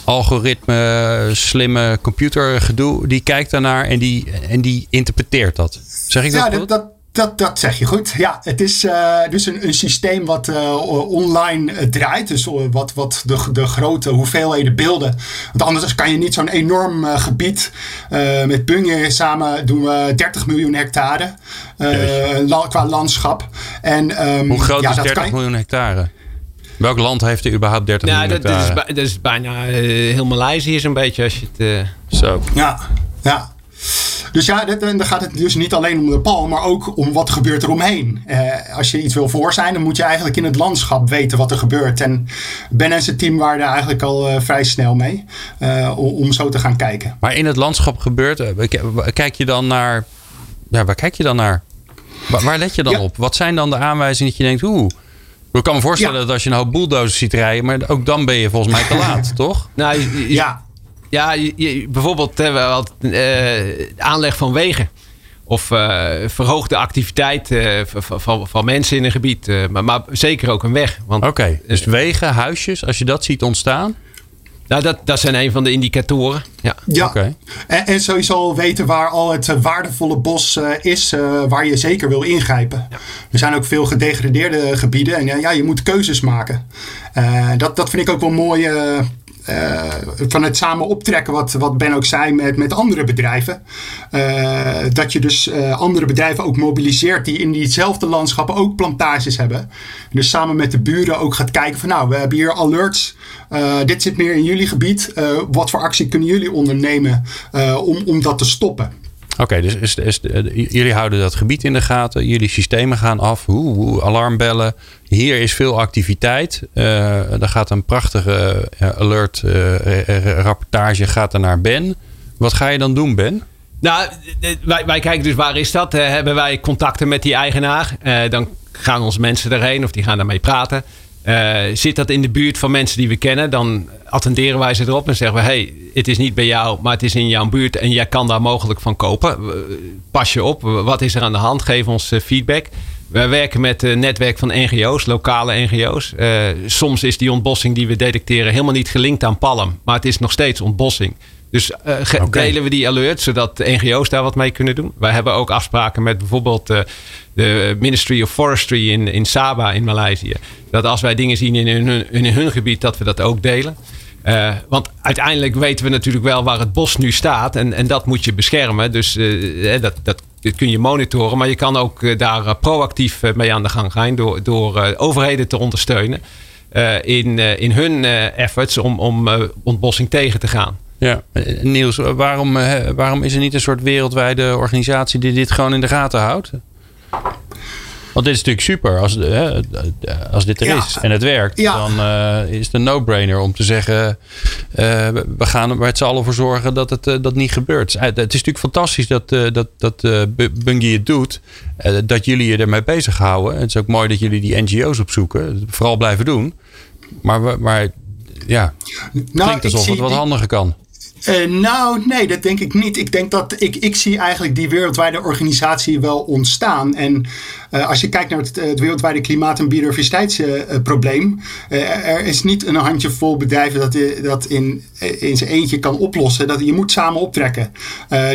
algoritme, slimme computergedoe. Die kijkt daarnaar en die, en die interpreteert dat. Zeg ik dat ja, dat, dat, Dat, dat zeg je goed. Ja, het is uh, dus een, een systeem wat uh, online draait. Dus wat, wat de, de grote hoeveelheden beelden. Want anders kan je niet zo'n enorm uh, gebied. met Bunge samen doen we 30 miljoen hectare la, qua landschap. En, um, Hoe groot ja, is 30 miljoen hectare? Welk land heeft er überhaupt 30 nou, miljoen hectare? Dat is, dat is bijna heel Maleisië zo'n beetje als je het... Zo. Ja, ja. Dus ja, dan gaat het dus niet alleen om de pal, maar ook om wat gebeurt er omheen. Uh, als je iets wil voor zijn, dan moet je eigenlijk in het landschap weten wat er gebeurt. En Ben en zijn team waren daar eigenlijk al uh, vrij snel mee uh, om zo te gaan kijken. Maar in het landschap gebeurt, kijk je dan naar, ja, waar kijk je dan naar? Waar, waar let je dan op? Wat zijn dan de aanwijzingen dat je denkt, oeh, ik kan me voorstellen dat als je een hoop bulldozers ziet rijden, maar ook dan ben je volgens mij te laat, toch? Nou, ja. Ja, je, bijvoorbeeld uh, aanleg van wegen. Of uh, verhoogde activiteit van, van, van, mensen in een gebied. maar, maar, zeker ook een weg. Oké, dus wegen, huisjes, als je dat ziet ontstaan. Nou, dat, dat zijn een van de indicatoren. Ja, ja. En, en sowieso weten waar al het waardevolle bos is, waar je zeker wil ingrijpen. Er zijn ook veel gedegradeerde gebieden en ja, je moet keuzes maken. dat, dat vind ik ook wel mooi uh, van het samen optrekken, wat, wat Ben ook zei, met, met andere bedrijven. Uh, dat je dus uh, andere bedrijven ook mobiliseert die in diezelfde landschappen ook plantages hebben. Dus samen met de buren ook gaat kijken van nou, we hebben hier alerts. dit zit meer in jullie gebied. wat voor actie kunnen jullie ondernemen om, om dat te stoppen? Oké, dus is, is, jullie houden dat gebied in de gaten. Jullie systemen gaan af. Hoe, alarmbellen. Hier is veel activiteit. Uh, gaat een prachtige uh, alert rapportage gaat er naar Ben. Wat ga je dan doen, Ben? Nou, wij, wij kijken dus waar is dat? hebben wij contacten met die eigenaar? dan gaan onze mensen erheen of die gaan daarmee praten. Uh, zit dat in de buurt van mensen die we kennen, dan attenderen wij ze erop en zeggen we: hey, het is niet bij jou, maar het is in jouw buurt en jij kan daar mogelijk van kopen. Pas je op, wat is er aan de hand? Geef ons eh, feedback. Wij werken met een netwerk van NGO's, lokale NGO's. Eh, soms is die ontbossing die we detecteren helemaal niet gelinkt aan palm, maar het is nog steeds ontbossing. Dus uh, delen we die alert, zodat de NGO's daar wat mee kunnen doen. Wij hebben ook afspraken met bijvoorbeeld uh, de Ministry of Forestry in, in Sabah in Maleisië. Dat als wij dingen zien in hun, in hun gebied, dat we dat ook delen. Uh, want uiteindelijk weten we natuurlijk wel waar het bos nu staat. En, en dat moet je beschermen. Dus dat, dat, dit kun je monitoren. Maar je kan ook daar proactief mee aan de gang gaan. Door, door overheden te ondersteunen. in, in hun efforts om, om ontbossing tegen te gaan. Ja, Niels, waarom, waarom is er niet een soort wereldwijde organisatie die dit gewoon in de gaten houdt? Want dit is natuurlijk super als, hè, als dit er is en het werkt. Dan uh, is het een no-brainer om te zeggen: uh, we gaan er met z'n allen voor zorgen dat het uh, dat niet gebeurt. Het is natuurlijk fantastisch dat, dat, dat Bungie het doet. dat jullie je ermee bezighouden. Het is ook mooi dat jullie die NGO's opzoeken. Vooral blijven doen. Maar, maar ja, nou, klinkt alsof het wat handiger kan. Uh, nou, nee, dat denk ik niet. Ik denk dat ik, ik zie eigenlijk die wereldwijde organisatie wel ontstaan. En uh, als je kijkt naar het, het wereldwijde klimaat- en biodiversiteitsprobleem, er is niet een handjevol bedrijven dat dat in, in zijn eentje kan oplossen. Dat, je moet samen optrekken.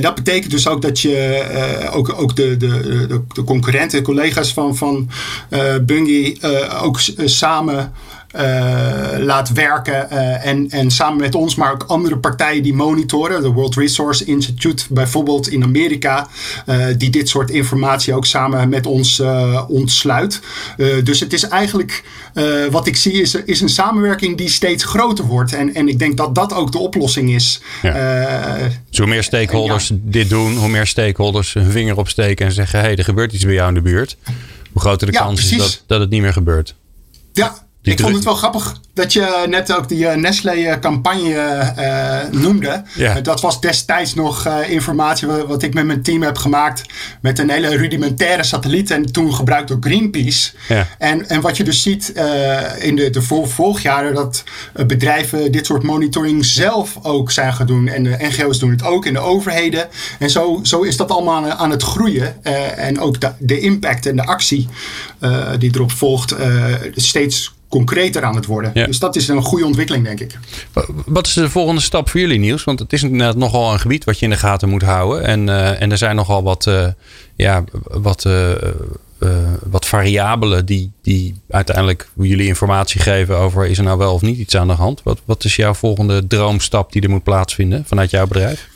dat betekent dus ook dat je ook, ook de, de, de, concurrenten, collega's van, van Bungie ook samen laat werken. Uh, en, en samen met ons, maar ook andere partijen die monitoren. De World Resource Institute bijvoorbeeld in Amerika. Uh, die dit soort informatie ook samen met ons ontsluit. dus het is eigenlijk, wat ik zie, is, is een samenwerking die steeds groter wordt. En, en ik denk dat dat ook de oplossing is. Ja. dus hoe meer stakeholders dit doen, hoe meer stakeholders hun vinger opsteken en zeggen: hé, hey, er gebeurt iets bij jou in de buurt. Hoe groter de kans is dat, dat het niet meer gebeurt. Ja, ik vond het wel grappig dat je net ook die uh, Nestlé-campagne uh, noemde. dat was destijds nog uh, informatie wat ik met mijn team heb gemaakt. Met een hele rudimentaire satelliet. En toen gebruikt door Greenpeace. Ja. En, en wat je dus ziet in de, de volgjaren. Dat bedrijven dit soort monitoring zelf ook zijn gaan doen. En de NGO's doen het ook. En de overheden. En zo, zo is dat allemaal aan, aan het groeien. en ook de, de, impact en de actie die erop volgt. steeds concreter aan het worden. Dus dat is een goede ontwikkeling, denk ik. Wat is de volgende stap voor jullie, Niels? Want het is inderdaad nogal een gebied wat je in de gaten moet houden. En, uh, en er zijn nogal wat, uh, ja, wat, uh, wat variabelen die, die uiteindelijk jullie informatie geven over is er nou wel of niet iets aan de hand. Wat, wat is jouw volgende droomstap die er moet plaatsvinden vanuit jouw bedrijf?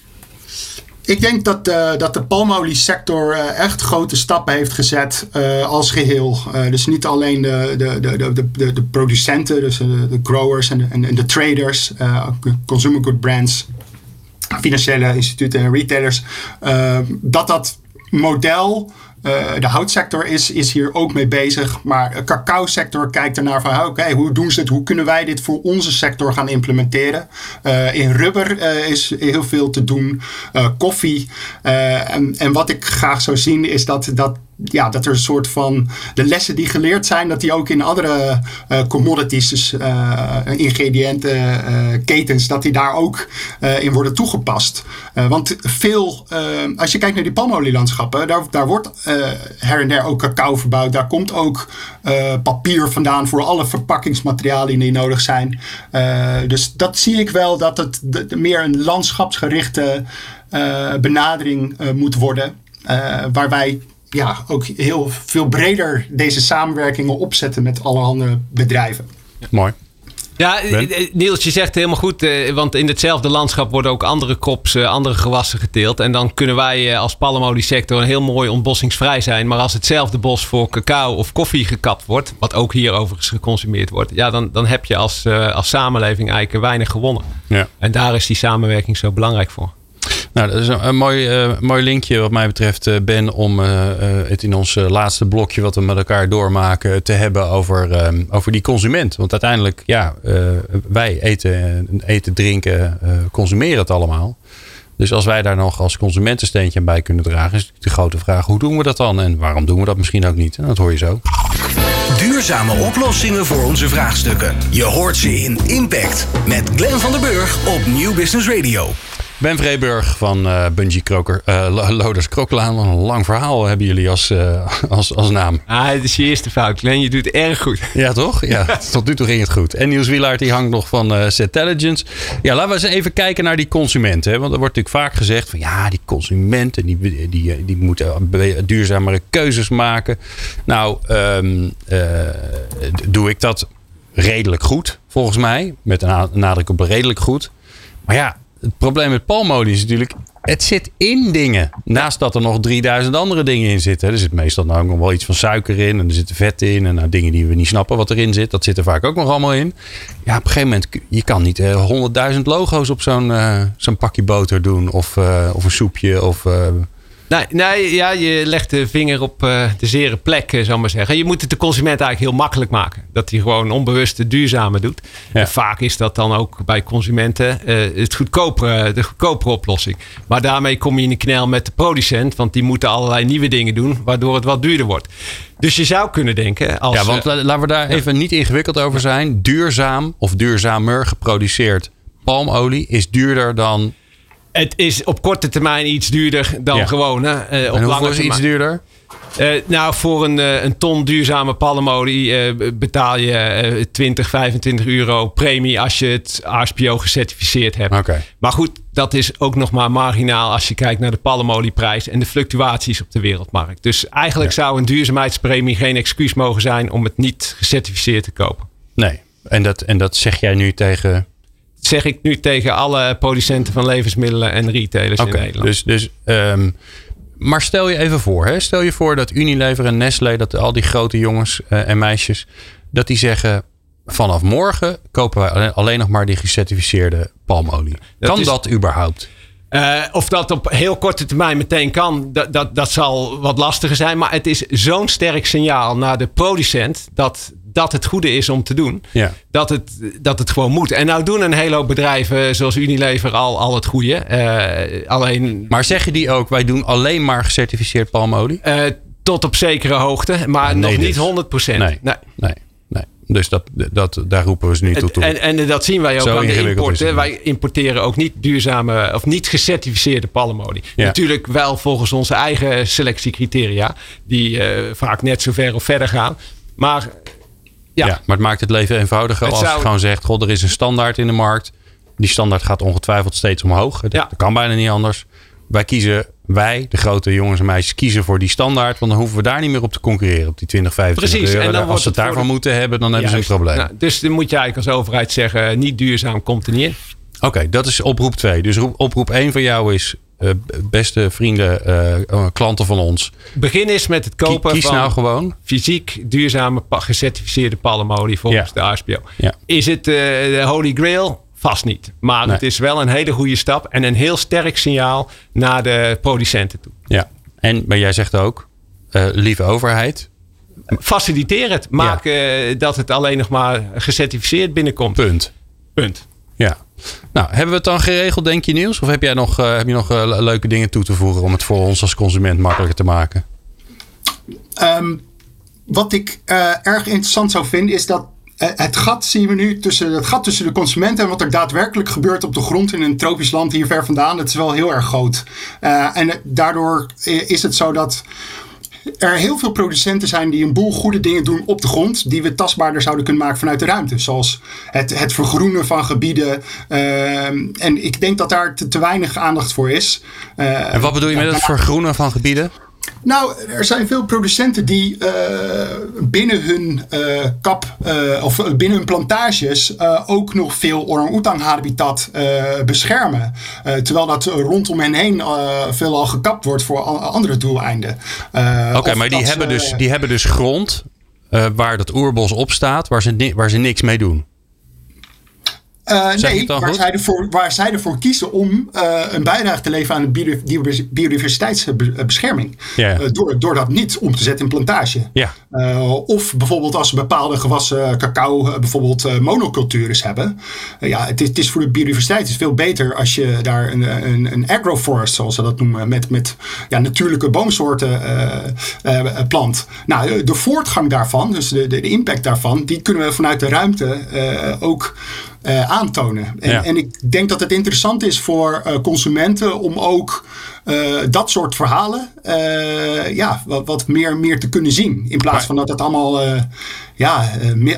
Ik denk dat, uh, dat de palmoliesector uh, echt grote stappen heeft gezet uh, als geheel. dus niet alleen de, de, de, de, de, producenten, dus de, de growers en de, en de traders, consumer good brands, financiële instituten en retailers. dat dat model uh, de houtsector is, is hier ook mee bezig. Maar de cacao sector kijkt ernaar van oké, hoe doen ze het? Hoe kunnen wij dit voor onze sector gaan implementeren? Uh, in rubber uh, is heel veel te doen. koffie. en, en wat ik graag zou zien is dat, dat ja, dat er een soort van de lessen die geleerd zijn, dat die ook in andere uh, commodities, dus uh, ingrediënten, uh, ketens, dat die daar ook in worden toegepast. want veel, als je kijkt naar die palmolielandschappen, daar, daar wordt her en der ook cacao verbouwd. Daar komt ook papier vandaan voor alle verpakkingsmaterialen die nodig zijn. dus dat zie ik wel dat het meer een landschapsgerichte benadering moet worden. waar wij ja, ook heel veel breder deze samenwerkingen opzetten met allerhande bedrijven. mooi. Ja, eh, Niels, je zegt helemaal goed. Eh, want in hetzelfde landschap worden ook andere crops, eh, andere gewassen geteeld. En dan kunnen wij als palmoliesector een heel mooi ontbossingsvrij zijn. Maar als hetzelfde bos voor cacao of koffie gekapt wordt, wat ook hier overigens geconsumeerd wordt, ja, dan, dan heb je als, als samenleving eigenlijk weinig gewonnen. Ja. En daar is die samenwerking zo belangrijk voor. Nou, dat is een, mooi, uh, mooi linkje wat mij betreft, uh, Ben, om uh, het in ons laatste blokje wat we met elkaar doormaken te hebben over, over die consument. Want uiteindelijk, ja, wij eten, eten drinken, consumeren het allemaal. Dus als wij daar nog als consumentensteentje aan bij kunnen dragen, is de grote vraag: hoe doen we dat dan? En waarom doen we dat misschien ook niet? Dat hoor je zo. Duurzame oplossingen voor onze vraagstukken. Je hoort ze in Impact met Glenn van der Burg op Nieuw Business Radio. Ben Vreeburg van uh, Bungee Kroker, uh, Loders Krokkelaan. Een lang verhaal hebben jullie als, uh, als, als naam. Ah, het is je eerste fout, Glenn. Je doet het erg goed. Ja, toch? Ja, tot nu toe ging het goed. En Niels Wielaert die hangt nog van uh. Ja, laten we eens even kijken naar die consumenten. Hè? Want er wordt natuurlijk vaak gezegd van ja, die consumenten die, die, die moeten duurzamere keuzes maken. Nou, um, doe ik dat redelijk goed, volgens mij. Met een nadruk op redelijk goed. Maar ja, het probleem met palmolie is natuurlijk, het zit in dingen. Naast dat er nog 3000 andere dingen in zitten. Er zit meestal nou nog wel iets van suiker in. En er zitten vet in. En nou, dingen die we niet snappen wat erin zit. Dat zit er vaak ook nog allemaal in. Ja, op een gegeven moment, je kan niet uh, eh, 100.000 logo's op zo'n uh, zo'n pakje boter doen. Of, uh, of een soepje. Of Nee, nee, ja, je legt de vinger op uh, de zere plek, uh, zou maar zeggen. Je moet het de consument eigenlijk heel makkelijk maken. Dat hij gewoon onbewust het duurzame doet. En vaak is dat dan ook bij consumenten uh, het goedkopere, de goedkopere oplossing. Maar daarmee kom je in een knel met de producent. Want die moeten allerlei nieuwe dingen doen, waardoor het wat duurder wordt. Dus je zou kunnen denken. Als, ja, want laten we daar even niet ingewikkeld over zijn. Duurzaam of duurzamer geproduceerd palmolie is duurder dan het is op korte termijn iets duurder dan gewoon. Hè? Uh, op lange is iets duurder? Uh, nou, voor een, uh, een ton duurzame palmolie betaal je 20, 25 euro premie als je het ASPO gecertificeerd hebt. Okay. Maar goed, dat is ook nog maar marginaal als je kijkt naar de palmolieprijs en de fluctuaties op de wereldmarkt. Dus eigenlijk zou een duurzaamheidspremie geen excuus mogen zijn om het niet gecertificeerd te kopen. Nee, en dat, en dat zeg jij nu tegen zeg ik nu tegen alle producenten van levensmiddelen en retailers in Nederland. Dus, dus, um, maar stel je even voor, hè? stel je voor dat Unilever en Nestlé, dat al die grote jongens uh, en meisjes, dat die zeggen: vanaf morgen kopen wij alleen nog maar die gecertificeerde palmolie. kan dat überhaupt? Uh, of dat op heel korte termijn meteen kan, dat, dat, dat zal wat lastiger zijn. Maar het is zo'n sterk signaal naar de producent dat dat het goede is om te doen. Ja. Dat, het, dat het gewoon moet. En nou doen een hele hoop bedrijven zoals Unilever al, al het goede. Uh, alleen, maar zeggen die ook, wij doen alleen maar gecertificeerd palmolie? Uh, tot op zekere hoogte, maar nog niet 100 procent. Nee, nee. nee. Dus dat, dat, daar roepen we ze nu toe. En, en dat zien wij ook aan de importen. Wij importeren ook niet duurzame of niet gecertificeerde palmolie. Natuurlijk wel volgens onze eigen selectiecriteria. Die uh, vaak net zo ver of verder gaan. Maar Ja. Ja. maar het maakt het leven eenvoudiger Het als zou- je gewoon zegt: God, er is een standaard in de markt. Die standaard gaat ongetwijfeld steeds omhoog. Dat, Ja. dat kan bijna niet anders. Wij kiezen, wij, de grote jongens en meisjes, kiezen voor die standaard. Want dan hoeven we daar niet meer op te concurreren. Op die 20, 25 Precies, euro. en dan als ze het daarvan moeten hebben, dan hebben ze een probleem. Nou, dus dan moet je eigenlijk als overheid zeggen, niet duurzaam komt er niet in. Oké, dat is oproep 2. Dus roep- oproep 1 van jou is, beste vrienden, eh, eh, klanten van ons. Begin eens met het kopen kies van nou gewoon. fysiek duurzame gecertificeerde palmolie volgens Ja. de ASPO. Ja. Is het eh, de Holy Grail? Vast niet. Maar Nee. het is wel een hele goede stap en een heel sterk signaal naar de producenten toe. Ja. En, maar jij zegt ook, eh, lieve overheid, Faciliteer het. Maak eh, dat het alleen nog maar gecertificeerd binnenkomt. punt. Punt. Ja. Nou, hebben we het dan geregeld, denk je, Niels? Of heb jij nog, eh, heb je nog eh, le- leuke dingen toe te voegen om het voor ons als consument makkelijker te maken? Ehm, wat ik eh, erg interessant zou vinden is dat het gat zien we nu tussen het gat tussen de consumenten en wat er daadwerkelijk gebeurt op de grond in een tropisch land hier ver vandaan. Dat is wel heel erg groot. Eh, en daardoor is het zo dat er heel veel producenten zijn die een boel goede dingen doen op de grond. Die we tastbaarder zouden kunnen maken vanuit de ruimte. Zoals het, het vergroenen van gebieden. Ehm, en ik denk dat daar te, te weinig aandacht voor is. Eh, En wat bedoel je met het vergroenen van gebieden? Nou, er zijn veel producenten die eh, binnen hun eh, kap eh, of binnen hun plantages ook nog veel orang-oetang habitat beschermen. Terwijl dat rondom hen heen veelal gekapt wordt voor andere doeleinden. Oké, maar die hebben, dus, die hebben dus grond waar dat oerbos op staat, waar ze, waar ze niks mee doen. Eh, nee, waar goed? zij, ervoor, waar zij ervoor kiezen om eh, een bijdrage te leveren aan de biodi- biodiversiteitsbescherming. Eh, door, door dat niet om te zetten in plantage. Of bijvoorbeeld als ze bepaalde gewassen cacao, bijvoorbeeld monocultures hebben. Ja, het is, het is voor de biodiversiteit het is veel beter als je daar een, een, een agroforest, zoals ze dat noemen, met, met ja, natuurlijke boomsoorten plant. Nou, de- voortgang daarvan, dus de, de, de impact daarvan, die kunnen we vanuit de ruimte ook eh, aantonen. En, Ja. en ik denk dat het interessant is voor eh, consumenten om ook eh, dat soort verhalen ja, wat, wat meer, meer te kunnen zien. In plaats Maar- van dat het allemaal ja,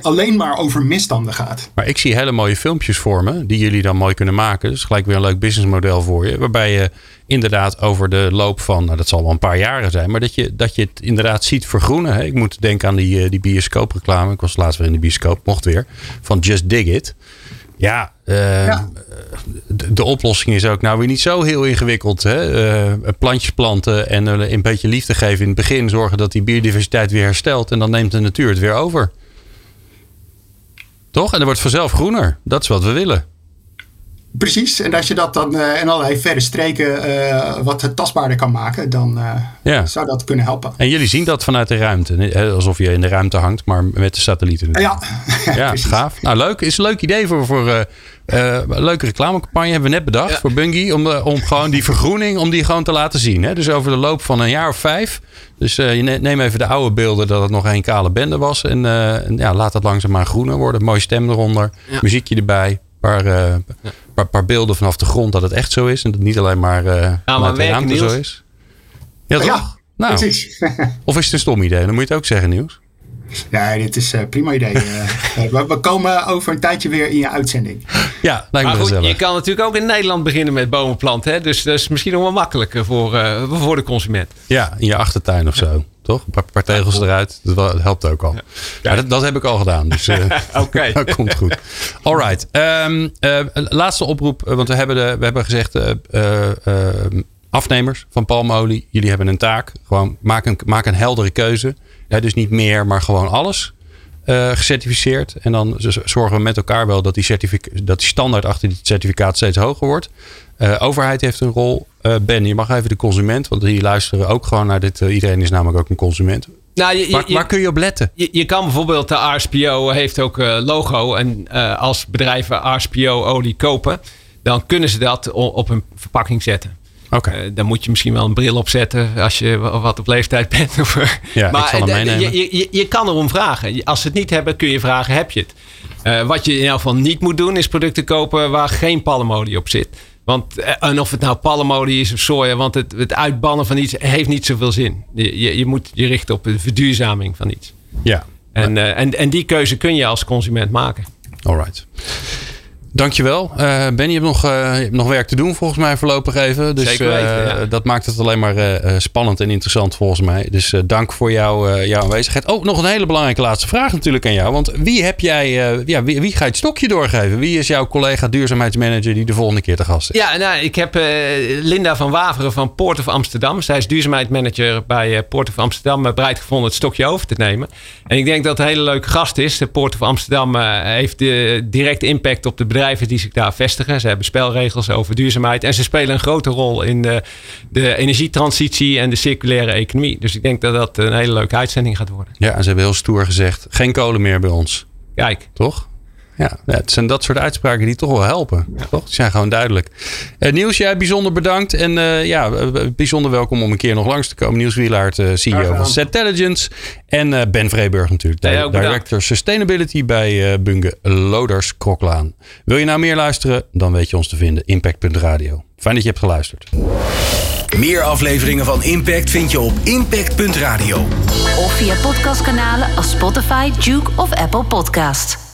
alleen maar over misstanden gaat. Maar ik zie hele mooie filmpjes voor me, die jullie dan mooi kunnen maken. Dus gelijk weer een leuk businessmodel voor je. Waarbij je inderdaad over de loop van, nou, dat zal wel een paar jaren zijn, maar dat je, dat je het inderdaad ziet vergroenen. Hè? Ik moet denken aan die, die bioscoopreclame. Ik was laatst weer in de bioscoop, mocht weer. Van Just Dig It. Ja, eh, Ja. De, de oplossing is ook nou weer niet zo heel ingewikkeld. Hè? Eh, plantjes planten en eh, een beetje liefde geven in het begin. Zorgen dat die biodiversiteit weer herstelt. En dan neemt de natuur het weer over. Toch? En dan wordt vanzelf groener. Dat is wat we willen. Precies, en als je dat dan eh, in allerlei verre streken eh, wat het tastbaarder kan maken, dan eh, Ja. zou dat kunnen helpen. En jullie zien dat vanuit de ruimte. Hè? Alsof je in de ruimte hangt, maar met de satellieten. Ja, Ja, gaaf. Nou, leuk. Is een leuk idee voor, voor eh, eh, een leuke reclamecampagne. Hebben we net bedacht Ja. voor Bungie. Om, om gewoon die vergroening, om die gewoon te laten zien. Hè? Dus over de loop van een jaar of vijf. Dus eh, je ne- neem even de oude beelden dat het nog een kale bende was. En, eh, en ja, laat dat langzaamaan groener worden. Mooie stem eronder. Ja. Muziekje erbij. Paar, eh, paar, paar beelden vanaf de grond dat het echt zo is. En dat het niet alleen maar, eh maar vanuit de werken, ruimte Niels. zo is. Ja, toch? Ja, nou, precies. of is het een stom idee? Dan moet je het ook zeggen, Nieuws. Ja, dit is een prima idee. Eh, eh, we, we komen over een tijdje weer in je uitzending. Ja, lijkt Maar me goed, je kan natuurlijk ook in Nederland beginnen met bomen planten. Hè? Dus dat is misschien nog wel makkelijker voor, eh, voor de consument. Ja, in je achtertuin of zo. Toch? Een paar, paar tegels eruit. Dat helpt ook al. Ja, dat, dat heb ik al gedaan. Dus eh, Oké. dat komt goed. All right. Ehm, eh, laatste oproep. eh, Want we hebben, de, we hebben gezegd... eh, eh, eh, afnemers van palmolie. Jullie hebben een taak. Gewoon maak een, maak een heldere keuze. Dus niet meer, maar gewoon alles. eh, gecertificeerd. En dan zorgen we met elkaar wel dat die, certific- dat die standaard achter die certificaat steeds hoger wordt. Eh, overheid heeft een rol. Eh, ben, je mag even de consument, want die luisteren ook gewoon naar dit. iedereen is namelijk ook een consument. Nou, je, je, Waar, waar kun je op letten? je, je kan bijvoorbeeld, de RSPO heeft ook logo. En als bedrijven RSPO-olie kopen, dan kunnen ze dat op hun verpakking zetten. Oké. Eh, dan moet je misschien wel een bril opzetten als je wa- wat op leeftijd bent. Eh, Ja, hem eh. Je, je, je, kan erom vragen. Als ze het niet hebben, kun je vragen: heb je het? Wat je in elk geval niet moet doen, is producten kopen waar geen palmolie op zit. Want, en of het nou palmolie is of soja, want het, het uitbannen van iets heeft niet zoveel zin. Je, je, je moet je richten op de verduurzaming van iets. Ja. En, uh, en, en die keuze kun je als consument maken. Alright. Dankjewel. Uh, Ben, je hebt, nog, uh, je hebt nog werk te doen volgens mij voorlopig even. Dus Zeker weten, ja. dat maakt het alleen maar spannend en interessant volgens mij. Dus dank voor jou, jouw aanwezigheid. Oh, nog een hele belangrijke laatste vraag natuurlijk aan jou. Want wie heb jij, ja, wie, wie, ga je het stokje doorgeven? Wie is jouw collega duurzaamheidsmanager die de volgende keer te gast is? Ja, nou, ik heb Linda van Waveren van Port of Amsterdam. Zij is duurzaamheidsmanager bij Port of Amsterdam. bereid gevonden het stokje over te nemen. En ik denk dat het een hele leuke gast is. De Port of Amsterdam heeft direct impact op de bedrijven die zich daar vestigen. Ze hebben spelregels over duurzaamheid. En ze spelen een grote rol in de, de energietransitie en de circulaire economie. Dus ik denk dat dat een hele leuke uitzending gaat worden. Ja, en ze hebben heel stoer gezegd: geen kolen meer bij ons. Kijk. Toch? Ja, het zijn dat soort uitspraken die toch wel helpen. Ja. Toch? Die zijn gewoon duidelijk. Uh, Niels, jij bijzonder bedankt. En uh, ja, bijzonder welkom om een keer nog langs te komen. Niels Wielaert, uh, CEO van Zetelligence. En Ben Vreeburg natuurlijk, ja, Director Sustainability bij Bunge Loders Kroklaan. Wil je nou meer luisteren? Dan weet je ons te vinden. Impact.radio. Fijn dat je hebt geluisterd. Meer afleveringen van Impact vind je op impact.radio. Of via podcastkanalen als Spotify, Duke of Apple Podcast.